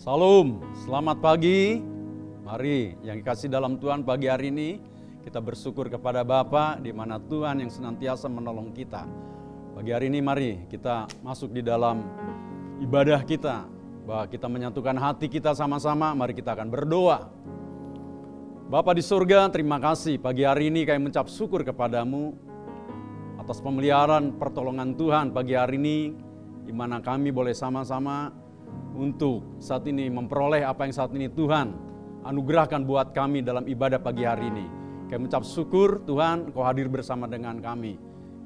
Salam, selamat pagi. Mari yang dikasih dalam Tuhan pagi hari ini kita bersyukur kepada Bapa di mana Tuhan yang senantiasa menolong kita. Pagi hari ini mari kita masuk di dalam ibadah kita bahwa kita menyatukan hati kita sama-sama, mari kita akan berdoa. Bapa di surga, terima kasih pagi hari ini kami mencap syukur kepadamu atas pemeliharaan pertolongan Tuhan pagi hari ini di mana kami boleh sama-sama untuk saat ini memperoleh apa yang saat ini Tuhan anugerahkan buat kami dalam ibadah pagi hari ini. Kami mengucap syukur Tuhan kau hadir bersama dengan kami.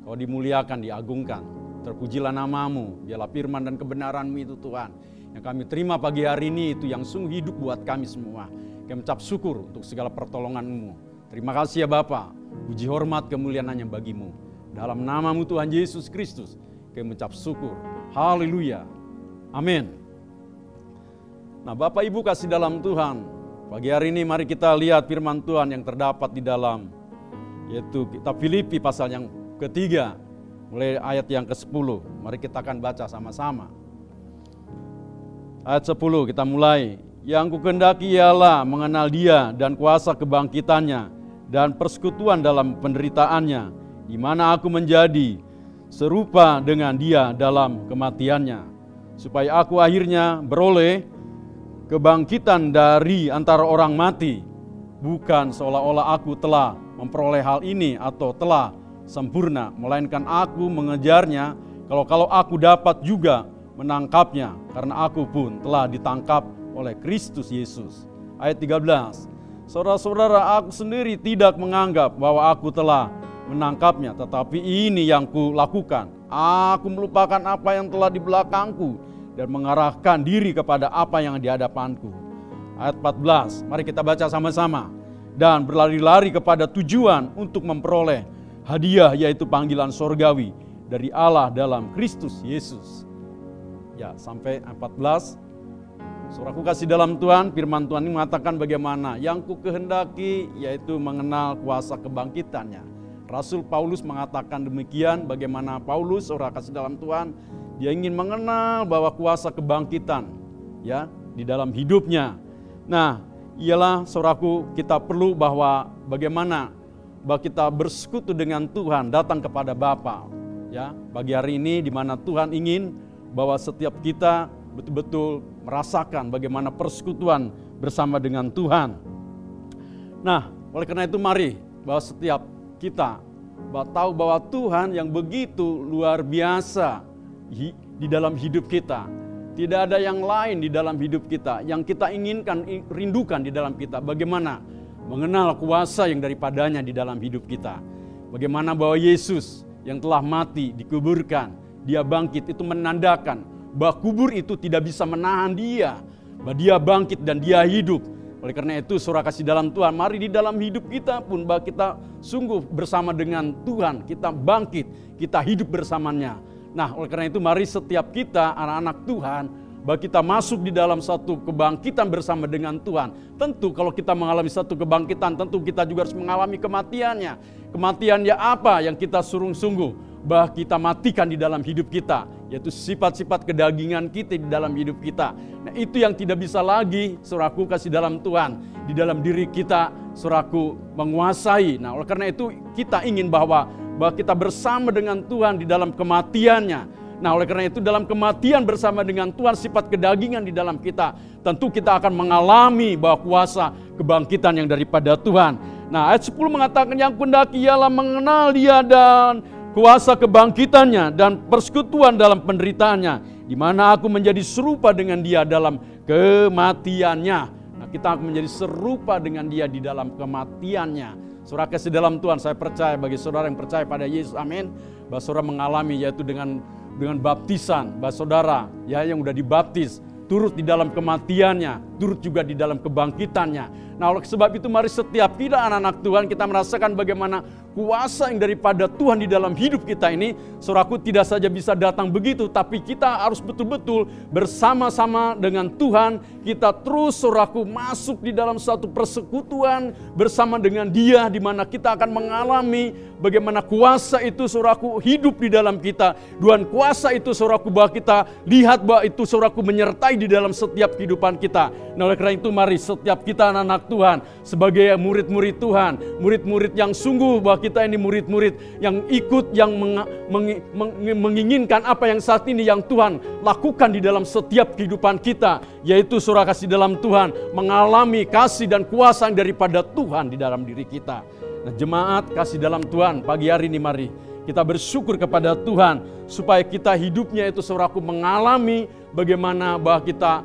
Kau dimuliakan, diagungkan. Terpujilah namamu, biarlah firman dan kebenaranmu itu Tuhan. Yang kami terima pagi hari ini itu yang sungguh hidup buat kami semua. Kami mengucap syukur untuk segala pertolonganmu. Terima kasih ya Bapa. Puji hormat kemuliaan hanya bagimu. Dalam namamu Tuhan Yesus Kristus, kami mengucap syukur. Haleluya. Amin. Nah Bapak Ibu kasih dalam Tuhan, pagi hari ini mari kita lihat firman Tuhan yang terdapat di dalam, yaitu kitab Filipi pasal yang ketiga, mulai ayat yang ke-10. Mari kita akan baca sama-sama. Ayat 10 kita mulai. Yang kukendaki ialah mengenal dia dan kuasa kebangkitannya dan persekutuan dalam penderitaannya, di mana aku menjadi serupa dengan dia dalam kematiannya, supaya aku akhirnya beroleh kebangkitan dari antara orang mati, bukan seolah-olah aku telah memperoleh hal ini atau telah sempurna, melainkan aku mengejarnya kalau-kalau aku dapat juga menangkapnya, karena aku pun telah ditangkap oleh Kristus Yesus. Ayat 13, Saudara-saudara, aku sendiri tidak menganggap bahwa aku telah menangkapnya, tetapi ini yang kulakukan. Aku melupakan apa yang telah di belakangku dan mengarahkan diri kepada apa yang di hadapanku. Ayat 14, mari kita baca sama-sama. Dan berlari-lari kepada tujuan untuk memperoleh hadiah yaitu panggilan sorgawi dari Allah dalam Kristus Yesus. Ya, sampai 14. Suraku kasih dalam Tuhan, firman Tuhan ini mengatakan bagaimana yang ku kehendaki yaitu mengenal kuasa kebangkitannya. Rasul Paulus mengatakan demikian bagaimana Paulus orang kasih dalam Tuhan dia ingin mengenal bahwa kuasa kebangkitan ya di dalam hidupnya. Nah, ialah saudaraku kita perlu bahwa bagaimana bahwa kita bersekutu dengan Tuhan datang kepada Bapa ya bagi hari ini di mana Tuhan ingin bahwa setiap kita betul-betul merasakan bagaimana persekutuan bersama dengan Tuhan. Nah, oleh karena itu mari bahwa setiap kita bahwa tahu bahwa Tuhan yang begitu luar biasa di dalam hidup kita. Tidak ada yang lain di dalam hidup kita yang kita inginkan, rindukan di dalam kita. Bagaimana mengenal kuasa yang daripadanya di dalam hidup kita. Bagaimana bahwa Yesus yang telah mati, dikuburkan, dia bangkit, itu menandakan bahwa kubur itu tidak bisa menahan dia. Bahwa dia bangkit dan dia hidup. Oleh karena itu surah kasih dalam Tuhan, mari di dalam hidup kita pun bahwa kita sungguh bersama dengan Tuhan, kita bangkit, kita hidup bersamanya. Nah oleh karena itu mari setiap kita anak-anak Tuhan, bahwa kita masuk di dalam satu kebangkitan bersama dengan Tuhan. Tentu kalau kita mengalami satu kebangkitan, tentu kita juga harus mengalami kematiannya. Kematiannya apa yang kita surung-sungguh? Bahwa kita matikan di dalam hidup kita, yaitu sifat-sifat kedagingan kita di dalam hidup kita. Nah itu yang tidak bisa lagi suraku kasih dalam Tuhan. Di dalam diri kita suraku menguasai. Nah oleh karena itu kita ingin bahwa bahwa kita bersama dengan Tuhan di dalam kematiannya. Nah oleh karena itu dalam kematian bersama dengan Tuhan sifat kedagingan di dalam kita. Tentu kita akan mengalami bahwa kuasa kebangkitan yang daripada Tuhan. Nah ayat 10 mengatakan yang kundaki ialah mengenal dia dan kuasa kebangkitannya dan persekutuan dalam penderitaannya. Di mana aku menjadi serupa dengan dia dalam kematiannya. Nah kita akan menjadi serupa dengan dia di dalam kematiannya. Surah kasih dalam Tuhan saya percaya bagi saudara yang percaya pada Yesus amin. Bahwa saudara mengalami yaitu dengan dengan baptisan, bahwa saudara ya yang sudah dibaptis turut di dalam kematiannya, turut juga di dalam kebangkitannya. Nah oleh sebab itu mari setiap kita anak-anak Tuhan kita merasakan bagaimana kuasa yang daripada Tuhan di dalam hidup kita ini, suraku tidak saja bisa datang begitu, tapi kita harus betul-betul bersama-sama dengan Tuhan, kita terus suraku masuk di dalam satu persekutuan bersama dengan dia, di mana kita akan mengalami bagaimana kuasa itu suraku hidup di dalam kita. Tuhan kuasa itu suraku bahwa kita lihat bahwa itu suraku menyertai di dalam setiap kehidupan kita. Nah oleh karena itu mari setiap kita anak-anak Tuhan, sebagai murid-murid Tuhan, murid-murid yang sungguh bahwa kita ini murid-murid yang ikut, yang meng, meng, meng, menginginkan apa yang saat ini yang Tuhan lakukan di dalam setiap kehidupan kita, yaitu surah kasih dalam Tuhan, mengalami kasih dan kuasa daripada Tuhan di dalam diri kita. Nah jemaat kasih dalam Tuhan, pagi hari ini mari kita bersyukur kepada Tuhan supaya kita hidupnya itu suraku mengalami bagaimana bahwa kita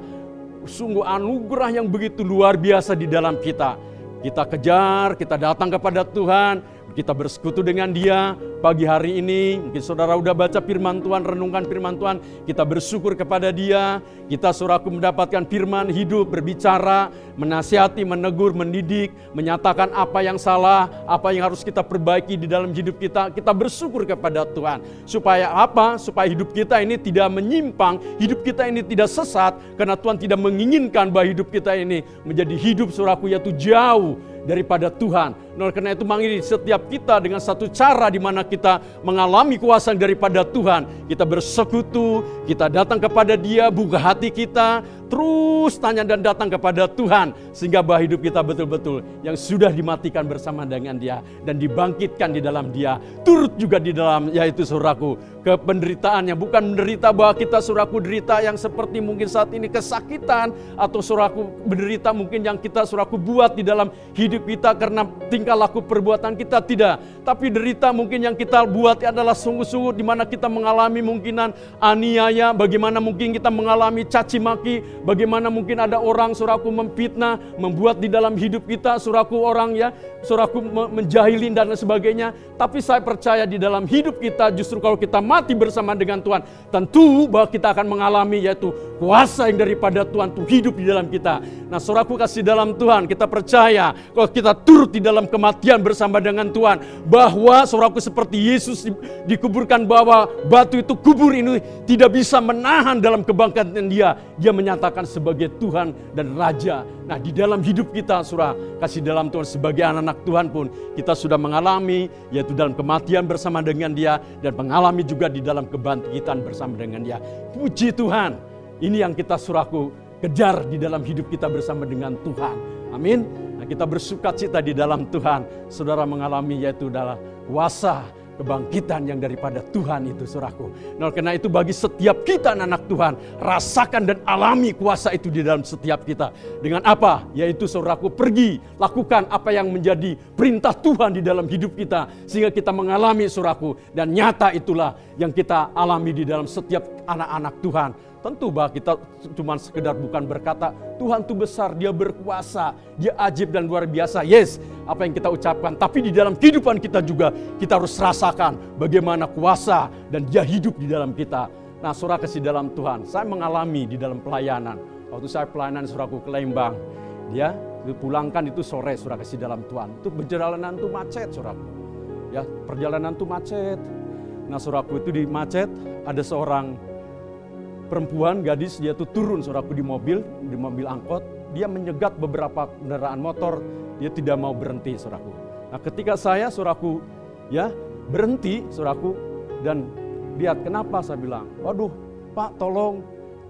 sungguh anugerah yang begitu luar biasa di dalam kita. Kita kejar, kita datang kepada Tuhan, kita bersekutu dengan dia pagi hari ini. Mungkin saudara udah baca firman Tuhan, renungkan firman Tuhan. Kita bersyukur kepada dia. Kita suraku mendapatkan firman hidup, berbicara, menasihati, menegur, mendidik, menyatakan apa yang salah, apa yang harus kita perbaiki di dalam hidup kita. Kita bersyukur kepada Tuhan. Supaya apa? Supaya hidup kita ini tidak menyimpang, hidup kita ini tidak sesat. Karena Tuhan tidak menginginkan bahwa hidup kita ini menjadi hidup suraku yaitu jauh daripada Tuhan. Nah, karena itu manggil setiap kita dengan satu cara di mana kita mengalami kuasa daripada Tuhan. Kita bersekutu, kita datang kepada Dia, buka hati kita, terus tanya dan datang kepada Tuhan sehingga bahwa hidup kita betul-betul yang sudah dimatikan bersama dengan Dia dan dibangkitkan di dalam Dia turut juga di dalam yaitu suraku ke penderitaannya bukan menderita bahwa kita suraku derita yang seperti mungkin saat ini kesakitan atau suraku menderita mungkin yang kita suraku buat di dalam hidup kita karena tingkah laku perbuatan kita tidak tapi derita mungkin yang kita buat adalah sungguh-sungguh di mana kita mengalami mungkinan aniaya bagaimana mungkin kita mengalami caci maki Bagaimana mungkin ada orang suraku memfitnah, membuat di dalam hidup kita suraku orang ya, suraku menjahilin dan sebagainya. Tapi saya percaya di dalam hidup kita justru kalau kita mati bersama dengan Tuhan, tentu bahwa kita akan mengalami yaitu kuasa yang daripada Tuhan itu hidup di dalam kita. Nah suraku kasih dalam Tuhan, kita percaya kalau kita turut di dalam kematian bersama dengan Tuhan, bahwa suraku seperti Yesus dikuburkan bahwa batu itu kubur ini tidak bisa menahan dalam kebangkitan dia. Dia menyatakan sebagai Tuhan dan Raja. Nah di dalam hidup kita surah kasih dalam Tuhan sebagai anak-anak Tuhan pun kita sudah mengalami yaitu dalam kematian bersama dengan dia dan mengalami juga di dalam kebangkitan bersama dengan dia. Puji Tuhan ini yang kita surahku kejar di dalam hidup kita bersama dengan Tuhan. Amin. Nah, kita bersuka cita di dalam Tuhan. Saudara mengalami yaitu dalam kuasa kebangkitan yang daripada Tuhan itu suraku. Nah, karena itu bagi setiap kita anak-anak Tuhan, rasakan dan alami kuasa itu di dalam setiap kita. Dengan apa? Yaitu suraku pergi, lakukan apa yang menjadi perintah Tuhan di dalam hidup kita. Sehingga kita mengalami suraku. Dan nyata itulah yang kita alami di dalam setiap anak-anak Tuhan Tentu bahwa kita cuma sekedar bukan berkata, Tuhan itu besar, dia berkuasa, dia ajib dan luar biasa. Yes, apa yang kita ucapkan. Tapi di dalam kehidupan kita juga, kita harus rasakan bagaimana kuasa dan dia hidup di dalam kita. Nah, surah kasih dalam Tuhan, saya mengalami di dalam pelayanan. Waktu saya pelayanan suraku ke Lembang, dia dipulangkan itu sore surah kasih dalam Tuhan. Itu perjalanan itu macet suraku. Ya, perjalanan itu macet. Nah, suraku itu di macet, ada seorang perempuan gadis dia tuh turun saudaraku di mobil di mobil angkot. Dia menyegat beberapa kendaraan motor. Dia tidak mau berhenti saudaraku. Nah ketika saya saudaraku ya berhenti saudaraku dan lihat kenapa saya bilang waduh pak tolong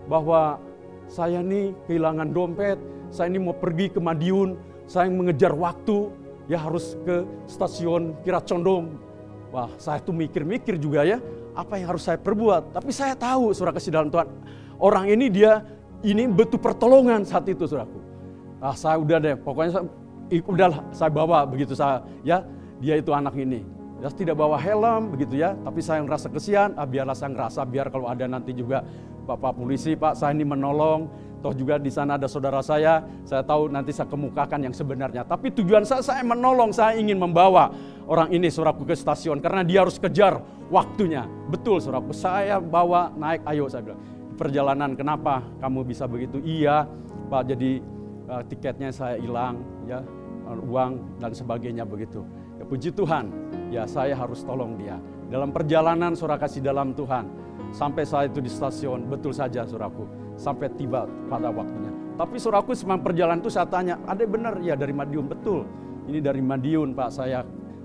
bahwa saya nih kehilangan dompet saya ini mau pergi ke Madiun saya mengejar waktu ya harus ke stasiun Kira Condong. Wah saya tuh mikir-mikir juga ya apa yang harus saya perbuat. Tapi saya tahu, saudara kasih dalam Tuhan, orang ini dia ini betul pertolongan saat itu, saudaraku. Ah, saya udah deh, pokoknya saya, udah saya bawa begitu saya, ya dia itu anak ini. Ya tidak bawa helm begitu ya, tapi saya ngerasa kesian, ah, biarlah saya ngerasa biar kalau ada nanti juga Bapak polisi, Pak saya ini menolong, toh juga di sana ada saudara saya, saya tahu nanti saya kemukakan yang sebenarnya. Tapi tujuan saya, saya menolong, saya ingin membawa orang ini suraku ke stasiun karena dia harus kejar waktunya. Betul suraku, saya bawa naik, ayo saya bilang. Perjalanan kenapa kamu bisa begitu? Iya, Pak jadi uh, tiketnya saya hilang, ya uang dan sebagainya begitu. Ya, puji Tuhan, ya saya harus tolong dia. Dalam perjalanan surah kasih dalam Tuhan, sampai saya itu di stasiun, betul saja suraku, sampai tiba pada waktunya. Tapi suraku semang perjalanan itu saya tanya, ada benar? Ya dari Madiun, betul. Ini dari Madiun Pak, saya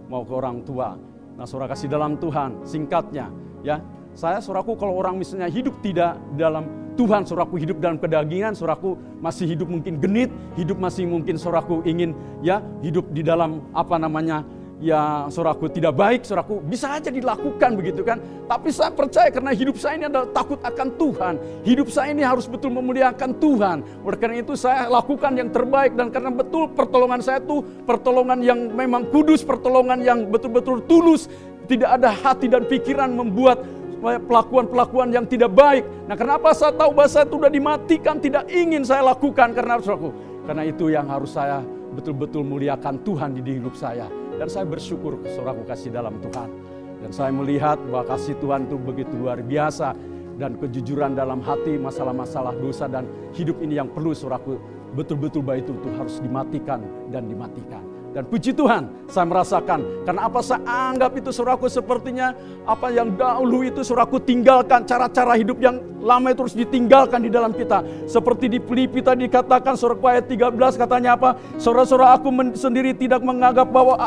mau ke orang tua. Nah surah kasih dalam Tuhan, singkatnya ya. Saya suraku kalau orang misalnya hidup tidak dalam Tuhan suraku hidup dalam kedagingan, suraku masih hidup mungkin genit, hidup masih mungkin suraku ingin ya hidup di dalam apa namanya ya suraku tidak baik, suraku bisa aja dilakukan begitu kan. Tapi saya percaya karena hidup saya ini adalah takut akan Tuhan. Hidup saya ini harus betul memuliakan Tuhan. Oleh karena itu saya lakukan yang terbaik dan karena betul pertolongan saya itu pertolongan yang memang kudus, pertolongan yang betul-betul tulus. Tidak ada hati dan pikiran membuat pelakuan-pelakuan yang tidak baik. Nah kenapa saya tahu bahwa saya sudah dimatikan, tidak ingin saya lakukan karena saudaraku. Karena itu yang harus saya betul-betul muliakan Tuhan di hidup saya. Dan saya bersyukur saudaraku kasih dalam Tuhan. Dan saya melihat bahwa kasih Tuhan itu begitu luar biasa. Dan kejujuran dalam hati masalah-masalah dosa dan hidup ini yang perlu saudaraku betul-betul baik itu, itu harus dimatikan dan dimatikan. Dan puji Tuhan, saya merasakan. Karena apa saya anggap itu suraku sepertinya apa yang dahulu itu suraku tinggalkan. Cara-cara hidup yang lama itu terus ditinggalkan di dalam kita. Seperti di Filipi tadi dikatakan suraku ayat 13 katanya apa? Saudara-saudara aku sendiri tidak menganggap bahwa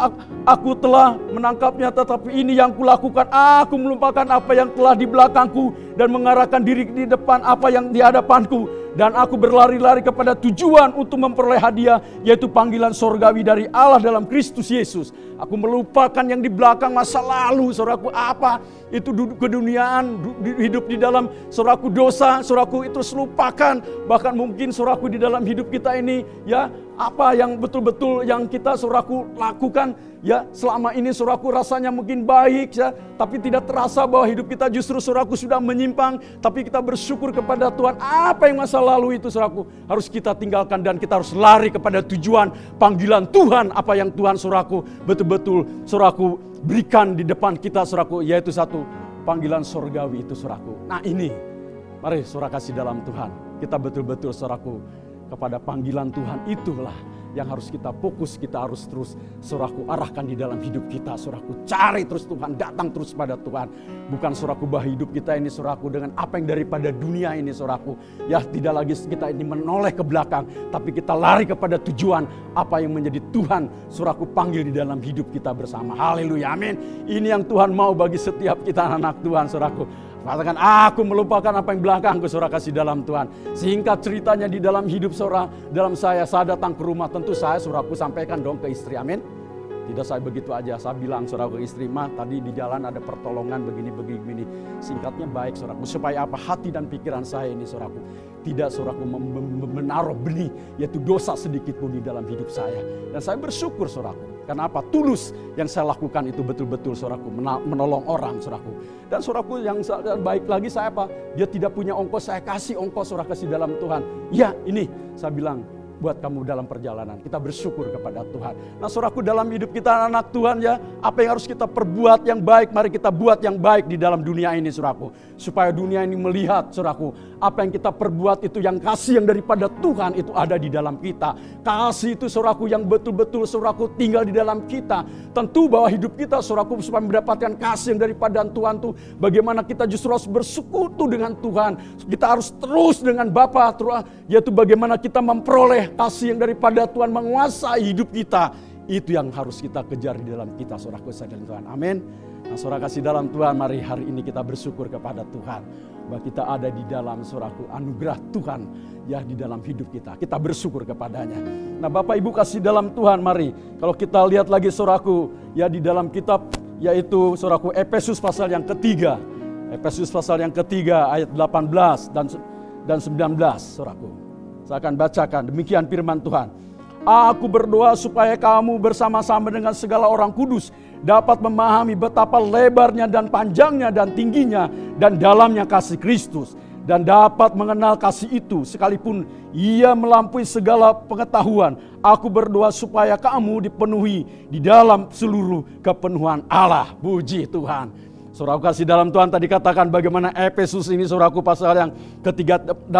aku telah menangkapnya. Tetapi ini yang kulakukan. Aku melupakan apa yang telah di belakangku. Dan mengarahkan diri di depan apa yang di hadapanku dan aku berlari-lari kepada tujuan untuk memperoleh hadiah yaitu panggilan sorgawi dari Allah dalam Kristus Yesus. Aku melupakan yang di belakang masa lalu, saudaraku apa itu keduniaan, hidup di dalam saudaraku dosa, saudaraku itu lupakan. Bahkan mungkin saudaraku di dalam hidup kita ini ya apa yang betul-betul yang kita saudaraku lakukan ya selama ini saudaraku rasanya mungkin baik ya tapi tidak terasa bahwa hidup kita justru saudaraku sudah menyimpang. Tapi kita bersyukur kepada Tuhan. Apa yang masa lalu itu saudaraku harus kita tinggalkan dan kita harus lari kepada tujuan panggilan Tuhan. Apa yang Tuhan saudaraku betul-betul saudaraku berikan di depan kita saudaraku yaitu satu panggilan surgawi itu saudaraku nah ini. Mari saudara kasih dalam Tuhan. Kita betul-betul saudaraku kepada panggilan Tuhan. Itulah yang harus kita fokus, kita harus terus suraku arahkan di dalam hidup kita. Suraku cari terus Tuhan, datang terus pada Tuhan. Bukan suraku bah hidup kita ini suraku dengan apa yang daripada dunia ini suraku. Ya tidak lagi kita ini menoleh ke belakang, tapi kita lari kepada tujuan apa yang menjadi Tuhan suraku panggil di dalam hidup kita bersama. Haleluya, amin. Ini yang Tuhan mau bagi setiap kita anak Tuhan suraku. Katakan, aku melupakan apa yang belakangku saudara kasih dalam Tuhan. Singkat ceritanya di dalam hidup saudara, dalam saya, saya datang ke rumah. Tentu saya saudaraku sampaikan dong ke istri, amin. Tidak saya begitu aja, saya bilang saudara ke istri, mah tadi di jalan ada pertolongan begini, begini, begini. Singkatnya baik saudaraku, supaya apa hati dan pikiran saya ini saudaraku. Tidak saudaraku menaruh benih, yaitu dosa sedikit pun di dalam hidup saya. Dan saya bersyukur saudaraku, karena apa? Tulus yang saya lakukan itu betul-betul suraku menolong orang suraku. Dan suraku yang baik lagi saya apa? Dia tidak punya ongkos, saya kasih ongkos surah kasih dalam Tuhan. Ya ini saya bilang buat kamu dalam perjalanan. Kita bersyukur kepada Tuhan. Nah suraku dalam hidup kita anak Tuhan ya, apa yang harus kita perbuat yang baik, mari kita buat yang baik di dalam dunia ini suraku. Supaya dunia ini melihat suraku, apa yang kita perbuat itu yang kasih yang daripada Tuhan itu ada di dalam kita. Kasih itu suraku yang betul-betul suraku tinggal di dalam kita. Tentu bahwa hidup kita suraku supaya mendapatkan kasih yang daripada Tuhan tuh bagaimana kita justru harus bersekutu dengan Tuhan. Kita harus terus dengan Bapa yaitu bagaimana kita memperoleh kasih yang daripada Tuhan menguasai hidup kita. Itu yang harus kita kejar di dalam kita, saudaraku dan Tuhan. Amin. Nah, saudara kasih dalam Tuhan, mari hari ini kita bersyukur kepada Tuhan. Bahwa kita ada di dalam suraku anugerah Tuhan ya di dalam hidup kita. Kita bersyukur kepadanya. Nah Bapak Ibu kasih dalam Tuhan mari. Kalau kita lihat lagi suraku ya di dalam kitab yaitu suraku Efesus pasal yang ketiga. Efesus pasal yang ketiga ayat 18 dan dan 19 suraku. Saya akan bacakan demikian firman Tuhan. Aku berdoa supaya kamu bersama-sama dengan segala orang kudus dapat memahami betapa lebarnya dan panjangnya dan tingginya dan dalamnya kasih Kristus dan dapat mengenal kasih itu sekalipun ia melampaui segala pengetahuan. Aku berdoa supaya kamu dipenuhi di dalam seluruh kepenuhan Allah. Puji Tuhan. Saudaraku kasih dalam Tuhan tadi katakan bagaimana Efesus ini saudaraku pasal yang ketiga 18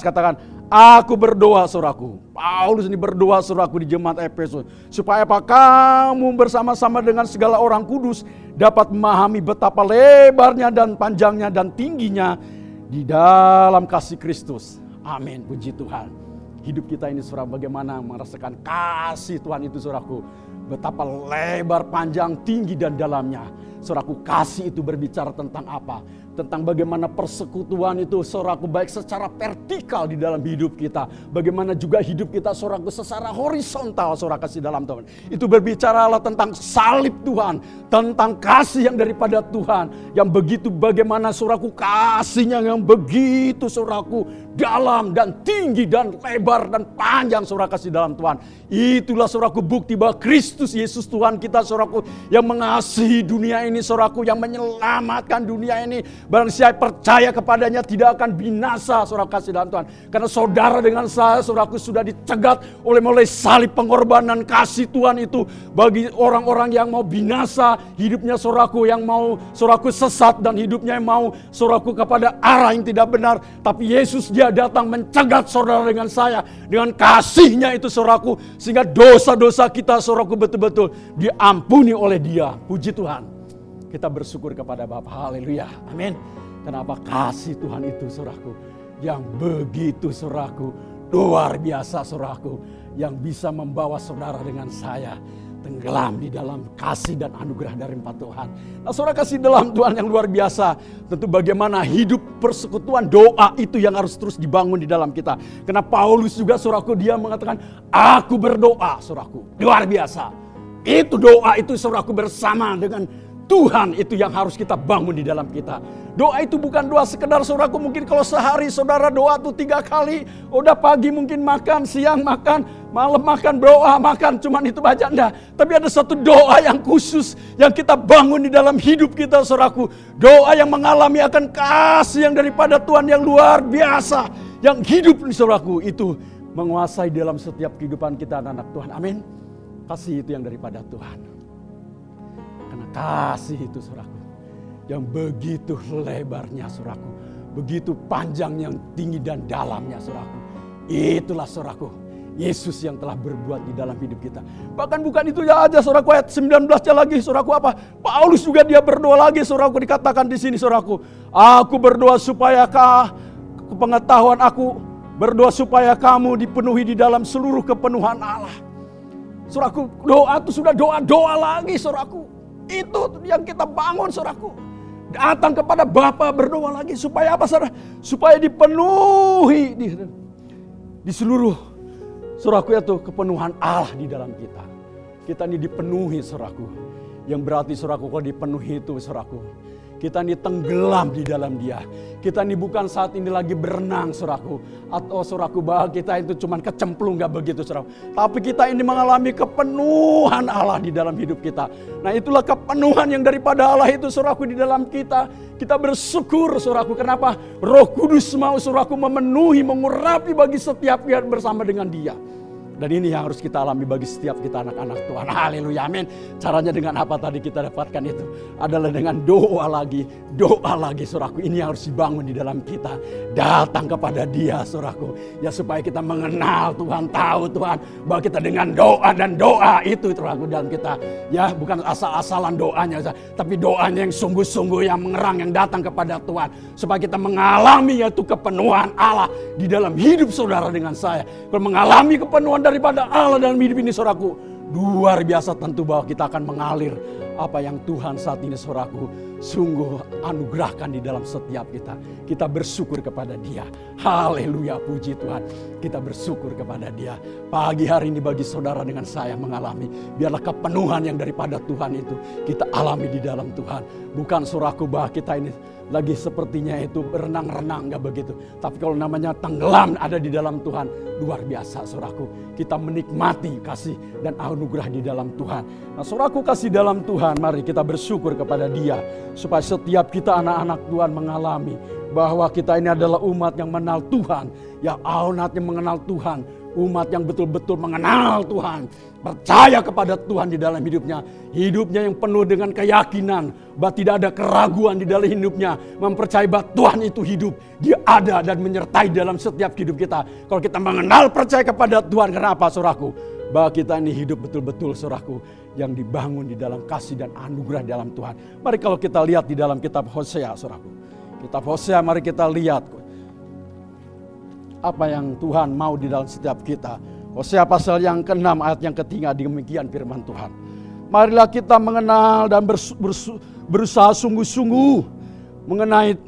katakan Aku berdoa saudaraku. Paulus ini berdoa saudaraku di jemaat Efesus. Supaya apa? Kamu bersama-sama dengan segala orang kudus dapat memahami betapa lebarnya dan panjangnya dan tingginya di dalam kasih Kristus. Amin. Puji Tuhan. Hidup kita ini saudara bagaimana merasakan kasih Tuhan itu saudaraku. Betapa lebar, panjang, tinggi dan dalamnya. Saudaraku kasih itu berbicara tentang apa? Tentang bagaimana persekutuan itu saudaraku baik secara vertikal di dalam hidup kita. Bagaimana juga hidup kita saudaraku secara horizontal saudara kasih dalam Tuhan. Itu berbicara tentang salib Tuhan. Tentang kasih yang daripada Tuhan. Yang begitu bagaimana saudaraku kasihnya yang begitu saudaraku dalam dan tinggi dan lebar dan panjang saudara kasih dalam Tuhan. Itulah saudaraku bukti bahwa Kristus Yesus Tuhan kita saudaraku yang mengasihi dunia ini saudaraku yang menyelamatkan dunia ini Barang siapa percaya kepadanya tidak akan binasa saudara kasih dalam Tuhan. Karena saudara dengan saya saudaraku sudah dicegat oleh mulai salib pengorbanan kasih Tuhan itu. Bagi orang-orang yang mau binasa hidupnya saudaraku yang mau saudaraku sesat dan hidupnya yang mau saudaraku kepada arah yang tidak benar. Tapi Yesus dia datang mencegat saudara dengan saya. Dengan kasihnya itu saudaraku. Sehingga dosa-dosa kita saudaraku betul-betul diampuni oleh dia. Puji Tuhan. Kita bersyukur kepada Bapa. Haleluya. Amin. Kenapa kasih Tuhan itu suraku. Yang begitu suraku. Luar biasa suraku. Yang bisa membawa saudara dengan saya tenggelam di dalam kasih dan anugerah dari empat Tuhan. Nah saudara kasih dalam Tuhan yang luar biasa. Tentu bagaimana hidup persekutuan doa itu yang harus terus dibangun di dalam kita. Karena Paulus juga suraku dia mengatakan aku berdoa suraku. Luar biasa. Itu doa itu suraku bersama dengan Tuhan itu yang harus kita bangun di dalam kita. Doa itu bukan doa sekedar saudaraku mungkin kalau sehari saudara doa tuh tiga kali. Udah pagi mungkin makan, siang makan, malam makan, doa makan. Cuman itu baca enggak. Tapi ada satu doa yang khusus yang kita bangun di dalam hidup kita saudaraku. Doa yang mengalami akan kasih yang daripada Tuhan yang luar biasa. Yang hidup di saudaraku itu menguasai dalam setiap kehidupan kita anak-anak Tuhan. Amin. Kasih itu yang daripada Tuhan. Kasih itu suraku. Yang begitu lebarnya suraku. Begitu panjang yang tinggi dan dalamnya suraku. Itulah suraku. Yesus yang telah berbuat di dalam hidup kita. Bahkan bukan itu ya aja suraku ayat 19 nya lagi suraku apa? Paulus juga dia berdoa lagi suraku dikatakan di sini suraku. Aku berdoa supaya kah pengetahuan aku berdoa supaya kamu dipenuhi di dalam seluruh kepenuhan Allah. Suraku doa itu sudah doa-doa lagi suraku. Itu yang kita bangun saudaraku. Datang kepada Bapa berdoa lagi supaya apa saudara? Supaya dipenuhi di, di seluruh saudaraku itu kepenuhan Allah di dalam kita. Kita ini dipenuhi saudaraku. Yang berarti saudaraku kalau dipenuhi itu saudaraku kita ini tenggelam di dalam dia. Kita ini bukan saat ini lagi berenang suraku. Atau suraku bahwa kita itu cuma kecemplung gak begitu suraku. Tapi kita ini mengalami kepenuhan Allah di dalam hidup kita. Nah itulah kepenuhan yang daripada Allah itu suraku di dalam kita. Kita bersyukur suraku. Kenapa? Roh Kudus mau suraku memenuhi, mengurapi bagi setiap pihak bersama dengan dia. Dan ini yang harus kita alami bagi setiap kita anak-anak Tuhan. Haleluya, amin. Caranya dengan apa tadi kita dapatkan itu? Adalah dengan doa lagi, doa lagi suraku. Ini yang harus dibangun di dalam kita. Datang kepada dia suraku. Ya supaya kita mengenal Tuhan, tahu Tuhan. Bahwa kita dengan doa dan doa itu suraku dalam kita. Ya bukan asal-asalan doanya. Tapi doanya yang sungguh-sungguh yang mengerang, yang datang kepada Tuhan. Supaya kita mengalami yaitu kepenuhan Allah di dalam hidup saudara dengan saya. Kalau mengalami kepenuhan daripada Allah dalam hidup ini saudaraku. Luar biasa tentu bahwa kita akan mengalir apa yang Tuhan saat ini saudaraku sungguh anugerahkan di dalam setiap kita. Kita bersyukur kepada dia. Haleluya puji Tuhan. Kita bersyukur kepada dia. Pagi hari ini bagi saudara dengan saya mengalami. Biarlah kepenuhan yang daripada Tuhan itu kita alami di dalam Tuhan. Bukan suraku bahwa kita ini lagi sepertinya itu berenang-renang nggak begitu. Tapi kalau namanya tenggelam ada di dalam Tuhan, luar biasa suraku. Kita menikmati kasih dan anugerah di dalam Tuhan. Nah suraku kasih dalam Tuhan, mari kita bersyukur kepada dia. Supaya setiap kita anak-anak Tuhan mengalami bahwa kita ini adalah umat yang mengenal Tuhan. Yang aunatnya mengenal Tuhan Umat yang betul-betul mengenal Tuhan, percaya kepada Tuhan di dalam hidupnya. Hidupnya yang penuh dengan keyakinan bahwa tidak ada keraguan di dalam hidupnya. Mempercayai bahwa Tuhan itu hidup. Dia ada dan menyertai dalam setiap hidup kita. Kalau kita mengenal percaya kepada Tuhan, kenapa suraku? Bahwa kita ini hidup betul-betul suraku yang dibangun di dalam kasih dan anugerah dalam Tuhan. Mari kalau kita lihat di dalam kitab Hosea suraku. Kitab Hosea mari kita lihat apa yang Tuhan mau di dalam setiap kita. Hosea pasal yang ke-6 ayat yang ketiga demikian firman Tuhan. Marilah kita mengenal dan berusaha sungguh-sungguh mengenai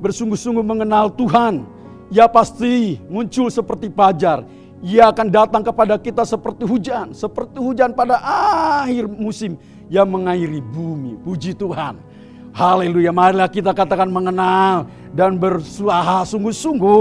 bersungguh-sungguh mengenal Tuhan. Ia pasti muncul seperti fajar. Ia akan datang kepada kita seperti hujan, seperti hujan pada akhir musim yang mengairi bumi. Puji Tuhan. Haleluya. Marilah kita katakan mengenal dan bersuah sungguh-sungguh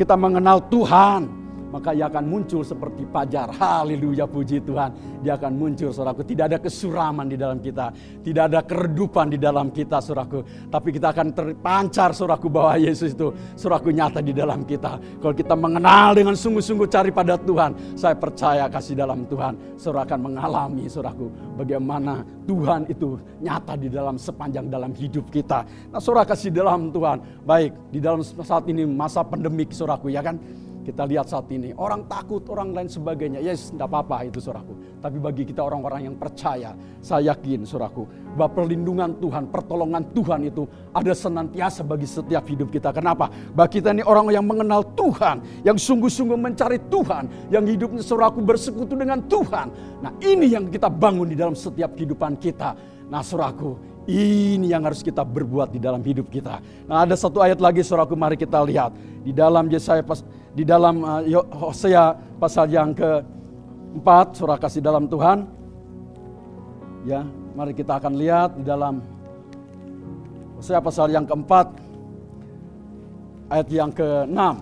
kita mengenal Tuhan maka ia akan muncul seperti pajar. Haleluya puji Tuhan. Dia akan muncul saudaraku. Tidak ada kesuraman di dalam kita. Tidak ada keredupan di dalam kita saudaraku. Tapi kita akan terpancar saudaraku bahwa Yesus itu saudaraku nyata di dalam kita. Kalau kita mengenal dengan sungguh-sungguh cari pada Tuhan. Saya percaya kasih dalam Tuhan. Saudara akan mengalami saudaraku. Bagaimana Tuhan itu nyata di dalam sepanjang dalam hidup kita. Nah saudara kasih dalam Tuhan. Baik di dalam saat ini masa pandemik saudaraku ya kan kita lihat saat ini, orang takut, orang lain sebagainya. Yes, tidak apa-apa itu suraku. Tapi bagi kita orang-orang yang percaya, saya yakin suraku, bahwa perlindungan Tuhan, pertolongan Tuhan itu ada senantiasa bagi setiap hidup kita. Kenapa? Bagi kita ini orang yang mengenal Tuhan, yang sungguh-sungguh mencari Tuhan, yang hidupnya suraku bersekutu dengan Tuhan. Nah ini yang kita bangun di dalam setiap kehidupan kita. Nah suraku, ini yang harus kita berbuat di dalam hidup kita. Nah ada satu ayat lagi suraku mari kita lihat. Di dalam Yesaya pas di dalam uh, Hosea pasal yang keempat surah kasih dalam Tuhan. Ya, mari kita akan lihat di dalam Hosea pasal yang keempat ayat yang keenam.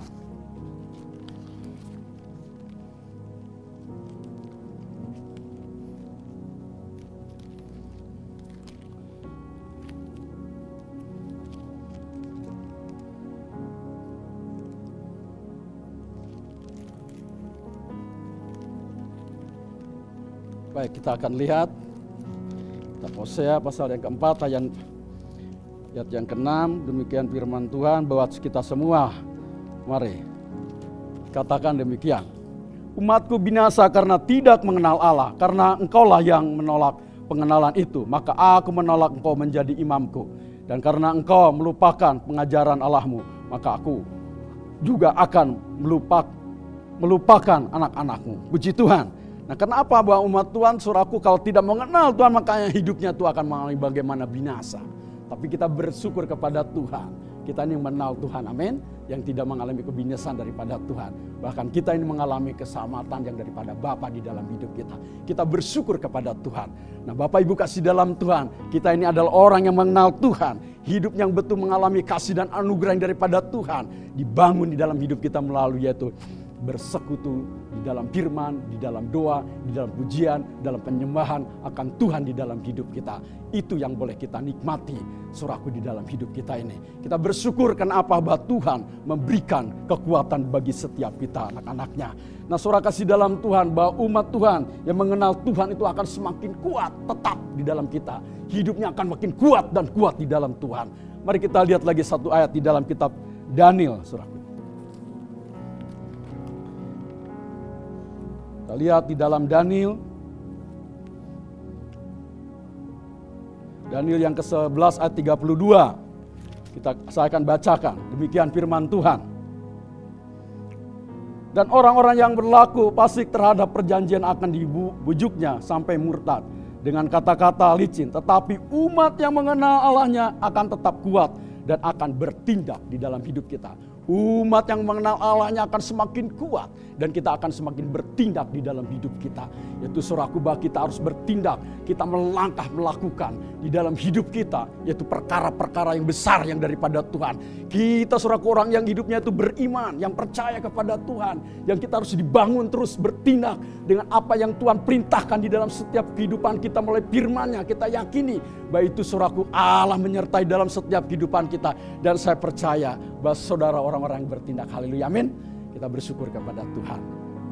Baik, kita akan lihat kita Hosea pasal yang keempat ayat ayat yang keenam. Demikian firman Tuhan bahwa kita semua. Mari katakan demikian. Umatku binasa karena tidak mengenal Allah karena engkaulah yang menolak pengenalan itu maka aku menolak engkau menjadi imamku. Dan karena engkau melupakan pengajaran Allahmu maka aku juga akan melupak, melupakan anak-anakmu. Puji Tuhan Nah kenapa bahwa umat Tuhan suraku kalau tidak mengenal Tuhan makanya hidupnya itu akan mengalami bagaimana binasa. Tapi kita bersyukur kepada Tuhan. Kita ini mengenal Tuhan, amin. Yang tidak mengalami kebinasan daripada Tuhan. Bahkan kita ini mengalami keselamatan yang daripada Bapa di dalam hidup kita. Kita bersyukur kepada Tuhan. Nah Bapak Ibu kasih dalam Tuhan. Kita ini adalah orang yang mengenal Tuhan. Hidup yang betul mengalami kasih dan anugerah yang daripada Tuhan. Dibangun di dalam hidup kita melalui yaitu bersekutu di dalam firman, di dalam doa, di dalam pujian, dalam penyembahan akan Tuhan di dalam hidup kita. Itu yang boleh kita nikmati suraku di dalam hidup kita ini. Kita bersyukur kenapa bahwa Tuhan memberikan kekuatan bagi setiap kita anak-anaknya. Nah surah kasih dalam Tuhan bahwa umat Tuhan yang mengenal Tuhan itu akan semakin kuat tetap di dalam kita. Hidupnya akan makin kuat dan kuat di dalam Tuhan. Mari kita lihat lagi satu ayat di dalam kitab Daniel surah Kita lihat di dalam Daniel. Daniel yang ke-11 ayat 32. Kita saya akan bacakan. Demikian firman Tuhan. Dan orang-orang yang berlaku pasik terhadap perjanjian akan dibujuknya sampai murtad dengan kata-kata licin. Tetapi umat yang mengenal Allahnya akan tetap kuat dan akan bertindak di dalam hidup kita. Umat yang mengenal Allahnya akan semakin kuat dan kita akan semakin bertindak di dalam hidup kita. Yaitu suraku bahwa kita harus bertindak, kita melangkah melakukan di dalam hidup kita yaitu perkara-perkara yang besar yang daripada Tuhan. Kita suraku orang yang hidupnya itu beriman, yang percaya kepada Tuhan, yang kita harus dibangun terus bertindak dengan apa yang Tuhan perintahkan di dalam setiap kehidupan kita mulai firman-Nya. Kita yakini bahwa itu suraku Allah menyertai dalam setiap kehidupan kita dan saya percaya bahwa saudara orang orang-orang yang bertindak. Haleluya. Amin. Kita bersyukur kepada Tuhan.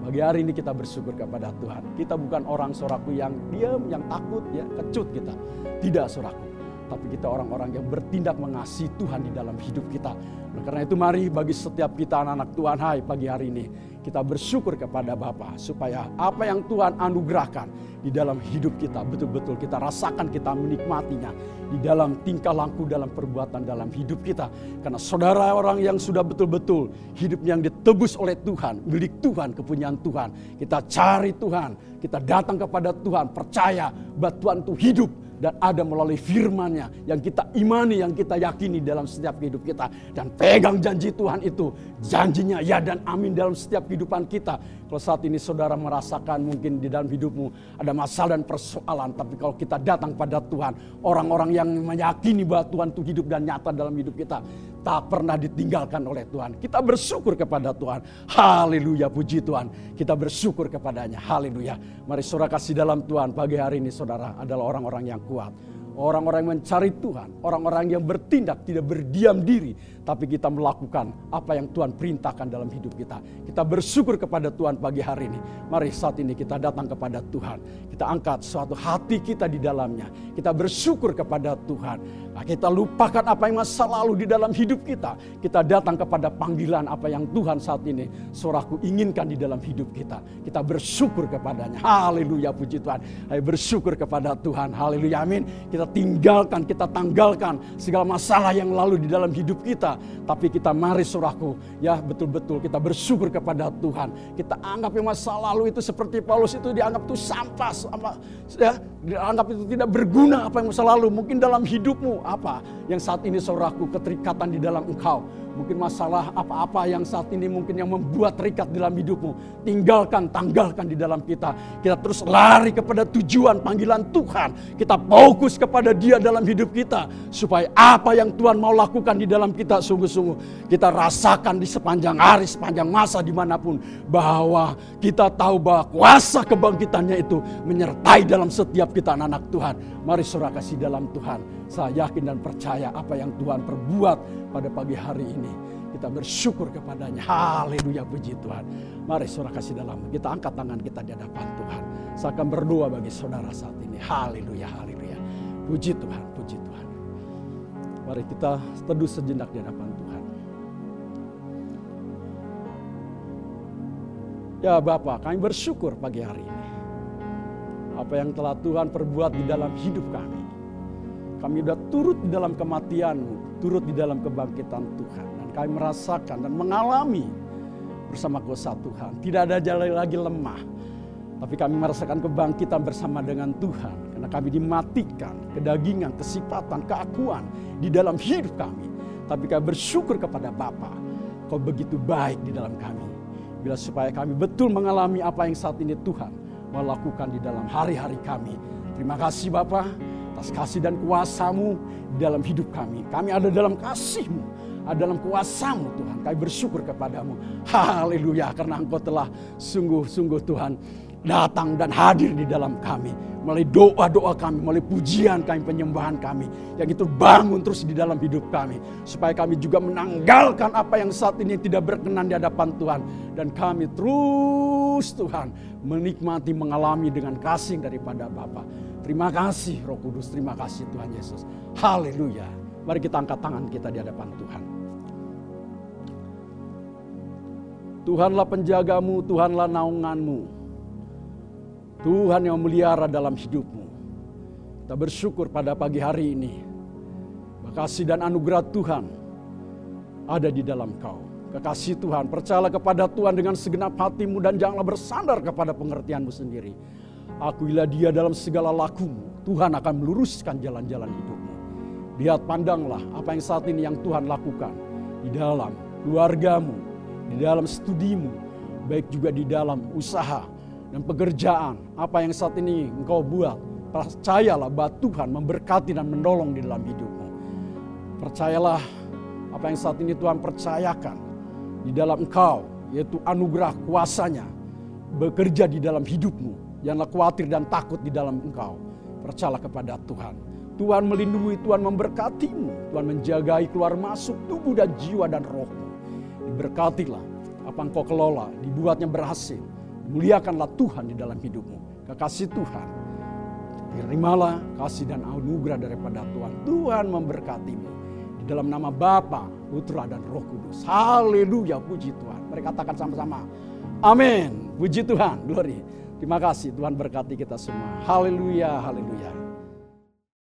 Pagi hari ini kita bersyukur kepada Tuhan. Kita bukan orang soraku yang diam, yang takut, ya kecut kita. Tidak soraku. Tapi kita orang-orang yang bertindak mengasihi Tuhan di dalam hidup kita. Nah, karena itu mari bagi setiap kita anak-anak Tuhan, hai pagi hari ini kita bersyukur kepada Bapa supaya apa yang Tuhan anugerahkan di dalam hidup kita betul-betul kita rasakan kita menikmatinya di dalam tingkah laku dalam perbuatan dalam hidup kita. Karena saudara orang yang sudah betul-betul hidupnya yang ditebus oleh Tuhan milik Tuhan kepunyaan Tuhan kita cari Tuhan kita datang kepada Tuhan percaya bahwa Tuhan itu hidup dan ada melalui firman-Nya yang kita imani, yang kita yakini dalam setiap hidup kita dan pegang janji Tuhan itu, janjinya ya dan amin dalam setiap kehidupan kita. Kalau saat ini saudara merasakan mungkin di dalam hidupmu ada masalah dan persoalan, tapi kalau kita datang pada Tuhan, orang-orang yang meyakini bahwa Tuhan itu hidup dan nyata dalam hidup kita, tak pernah ditinggalkan oleh Tuhan. Kita bersyukur kepada Tuhan. Haleluya, puji Tuhan. Kita bersyukur kepadanya. Haleluya. Mari saudara kasih dalam Tuhan pagi hari ini saudara adalah orang-orang yang kuat. Orang-orang yang mencari Tuhan, orang-orang yang bertindak tidak berdiam diri, tapi kita melakukan apa yang Tuhan perintahkan dalam hidup kita. Kita bersyukur kepada Tuhan pagi hari ini. Mari saat ini kita datang kepada Tuhan. Kita angkat suatu hati kita di dalamnya. Kita bersyukur kepada Tuhan. Nah, kita lupakan apa yang masa lalu di dalam hidup kita. Kita datang kepada panggilan apa yang Tuhan saat ini soraku inginkan di dalam hidup kita. Kita bersyukur kepadanya. Haleluya puji Tuhan. Ayo bersyukur kepada Tuhan. Haleluya amin. Kita tinggalkan, kita tanggalkan segala masalah yang lalu di dalam hidup kita. Tapi kita mari suraku, ya betul-betul kita bersyukur kepada Tuhan. Kita anggap yang masa lalu itu seperti Paulus itu dianggap itu sampah, apa ya dianggap itu tidak berguna apa yang masa lalu. Mungkin dalam hidupmu apa yang saat ini suraku keterikatan di dalam engkau Mungkin masalah apa-apa yang saat ini mungkin yang membuat terikat dalam hidupmu. Tinggalkan, tanggalkan di dalam kita. Kita terus lari kepada tujuan panggilan Tuhan. Kita fokus kepada dia dalam hidup kita. Supaya apa yang Tuhan mau lakukan di dalam kita sungguh-sungguh. Kita rasakan di sepanjang hari, sepanjang masa di mana pun. Bahwa kita tahu bahwa kuasa kebangkitannya itu menyertai dalam setiap kita anak-anak Tuhan. Mari surah kasih dalam Tuhan saya yakin dan percaya apa yang Tuhan perbuat pada pagi hari ini. Kita bersyukur kepadanya. Haleluya puji Tuhan. Mari saudara kasih dalam. Kita angkat tangan kita di hadapan Tuhan. Saya akan berdoa bagi saudara saat ini. Haleluya, haleluya. Puji Tuhan, puji Tuhan. Mari kita teduh sejenak di hadapan Tuhan. Ya Bapak, kami bersyukur pagi hari ini. Apa yang telah Tuhan perbuat di dalam hidup kami. Kami sudah turut di dalam kematianmu, turut di dalam kebangkitan Tuhan. Dan kami merasakan dan mengalami bersama kuasa Tuhan. Tidak ada jalan lagi lemah. Tapi kami merasakan kebangkitan bersama dengan Tuhan. Karena kami dimatikan, kedagingan, kesifatan, keakuan di dalam hidup kami. Tapi kami bersyukur kepada Bapa. Kau begitu baik di dalam kami. Bila supaya kami betul mengalami apa yang saat ini Tuhan melakukan di dalam hari-hari kami. Terima kasih Bapak atas kasih dan kuasamu dalam hidup kami. Kami ada dalam kasihmu, ada dalam kuasamu Tuhan. Kami bersyukur kepadamu. Haleluya karena engkau telah sungguh-sungguh Tuhan datang dan hadir di dalam kami. Melalui doa-doa kami, melalui pujian kami, penyembahan kami. Yang itu bangun terus di dalam hidup kami. Supaya kami juga menanggalkan apa yang saat ini tidak berkenan di hadapan Tuhan. Dan kami terus Tuhan menikmati, mengalami dengan kasih daripada Bapa. Terima kasih Roh Kudus, terima kasih Tuhan Yesus. Haleluya. Mari kita angkat tangan kita di hadapan Tuhan. Tuhanlah penjagamu, Tuhanlah naunganmu. Tuhan yang melihara dalam hidupmu. Kita bersyukur pada pagi hari ini. Kasih dan anugerah Tuhan ada di dalam kau. Kekasih Tuhan, percayalah kepada Tuhan dengan segenap hatimu dan janganlah bersandar kepada pengertianmu sendiri. Akuilah dia dalam segala lakumu. Tuhan akan meluruskan jalan-jalan hidupmu. Lihat pandanglah apa yang saat ini yang Tuhan lakukan. Di dalam keluargamu, di dalam studimu, baik juga di dalam usaha dan pekerjaan. Apa yang saat ini engkau buat, percayalah bahwa Tuhan memberkati dan menolong di dalam hidupmu. Percayalah apa yang saat ini Tuhan percayakan di dalam engkau, yaitu anugerah kuasanya bekerja di dalam hidupmu Janganlah khawatir dan takut di dalam engkau. Percayalah kepada Tuhan. Tuhan melindungi, Tuhan memberkatimu. Tuhan menjagai keluar masuk tubuh dan jiwa dan rohmu. Diberkatilah apa engkau kelola, dibuatnya berhasil. Muliakanlah Tuhan di dalam hidupmu. Kekasih Tuhan. Terimalah kasih dan anugerah daripada Tuhan. Tuhan memberkatimu. Di dalam nama Bapa, Putra dan Roh Kudus. Haleluya, puji Tuhan. Mereka katakan sama-sama. Amin. Puji Tuhan, glory. Terima kasih Tuhan berkati kita semua. Haleluya, haleluya.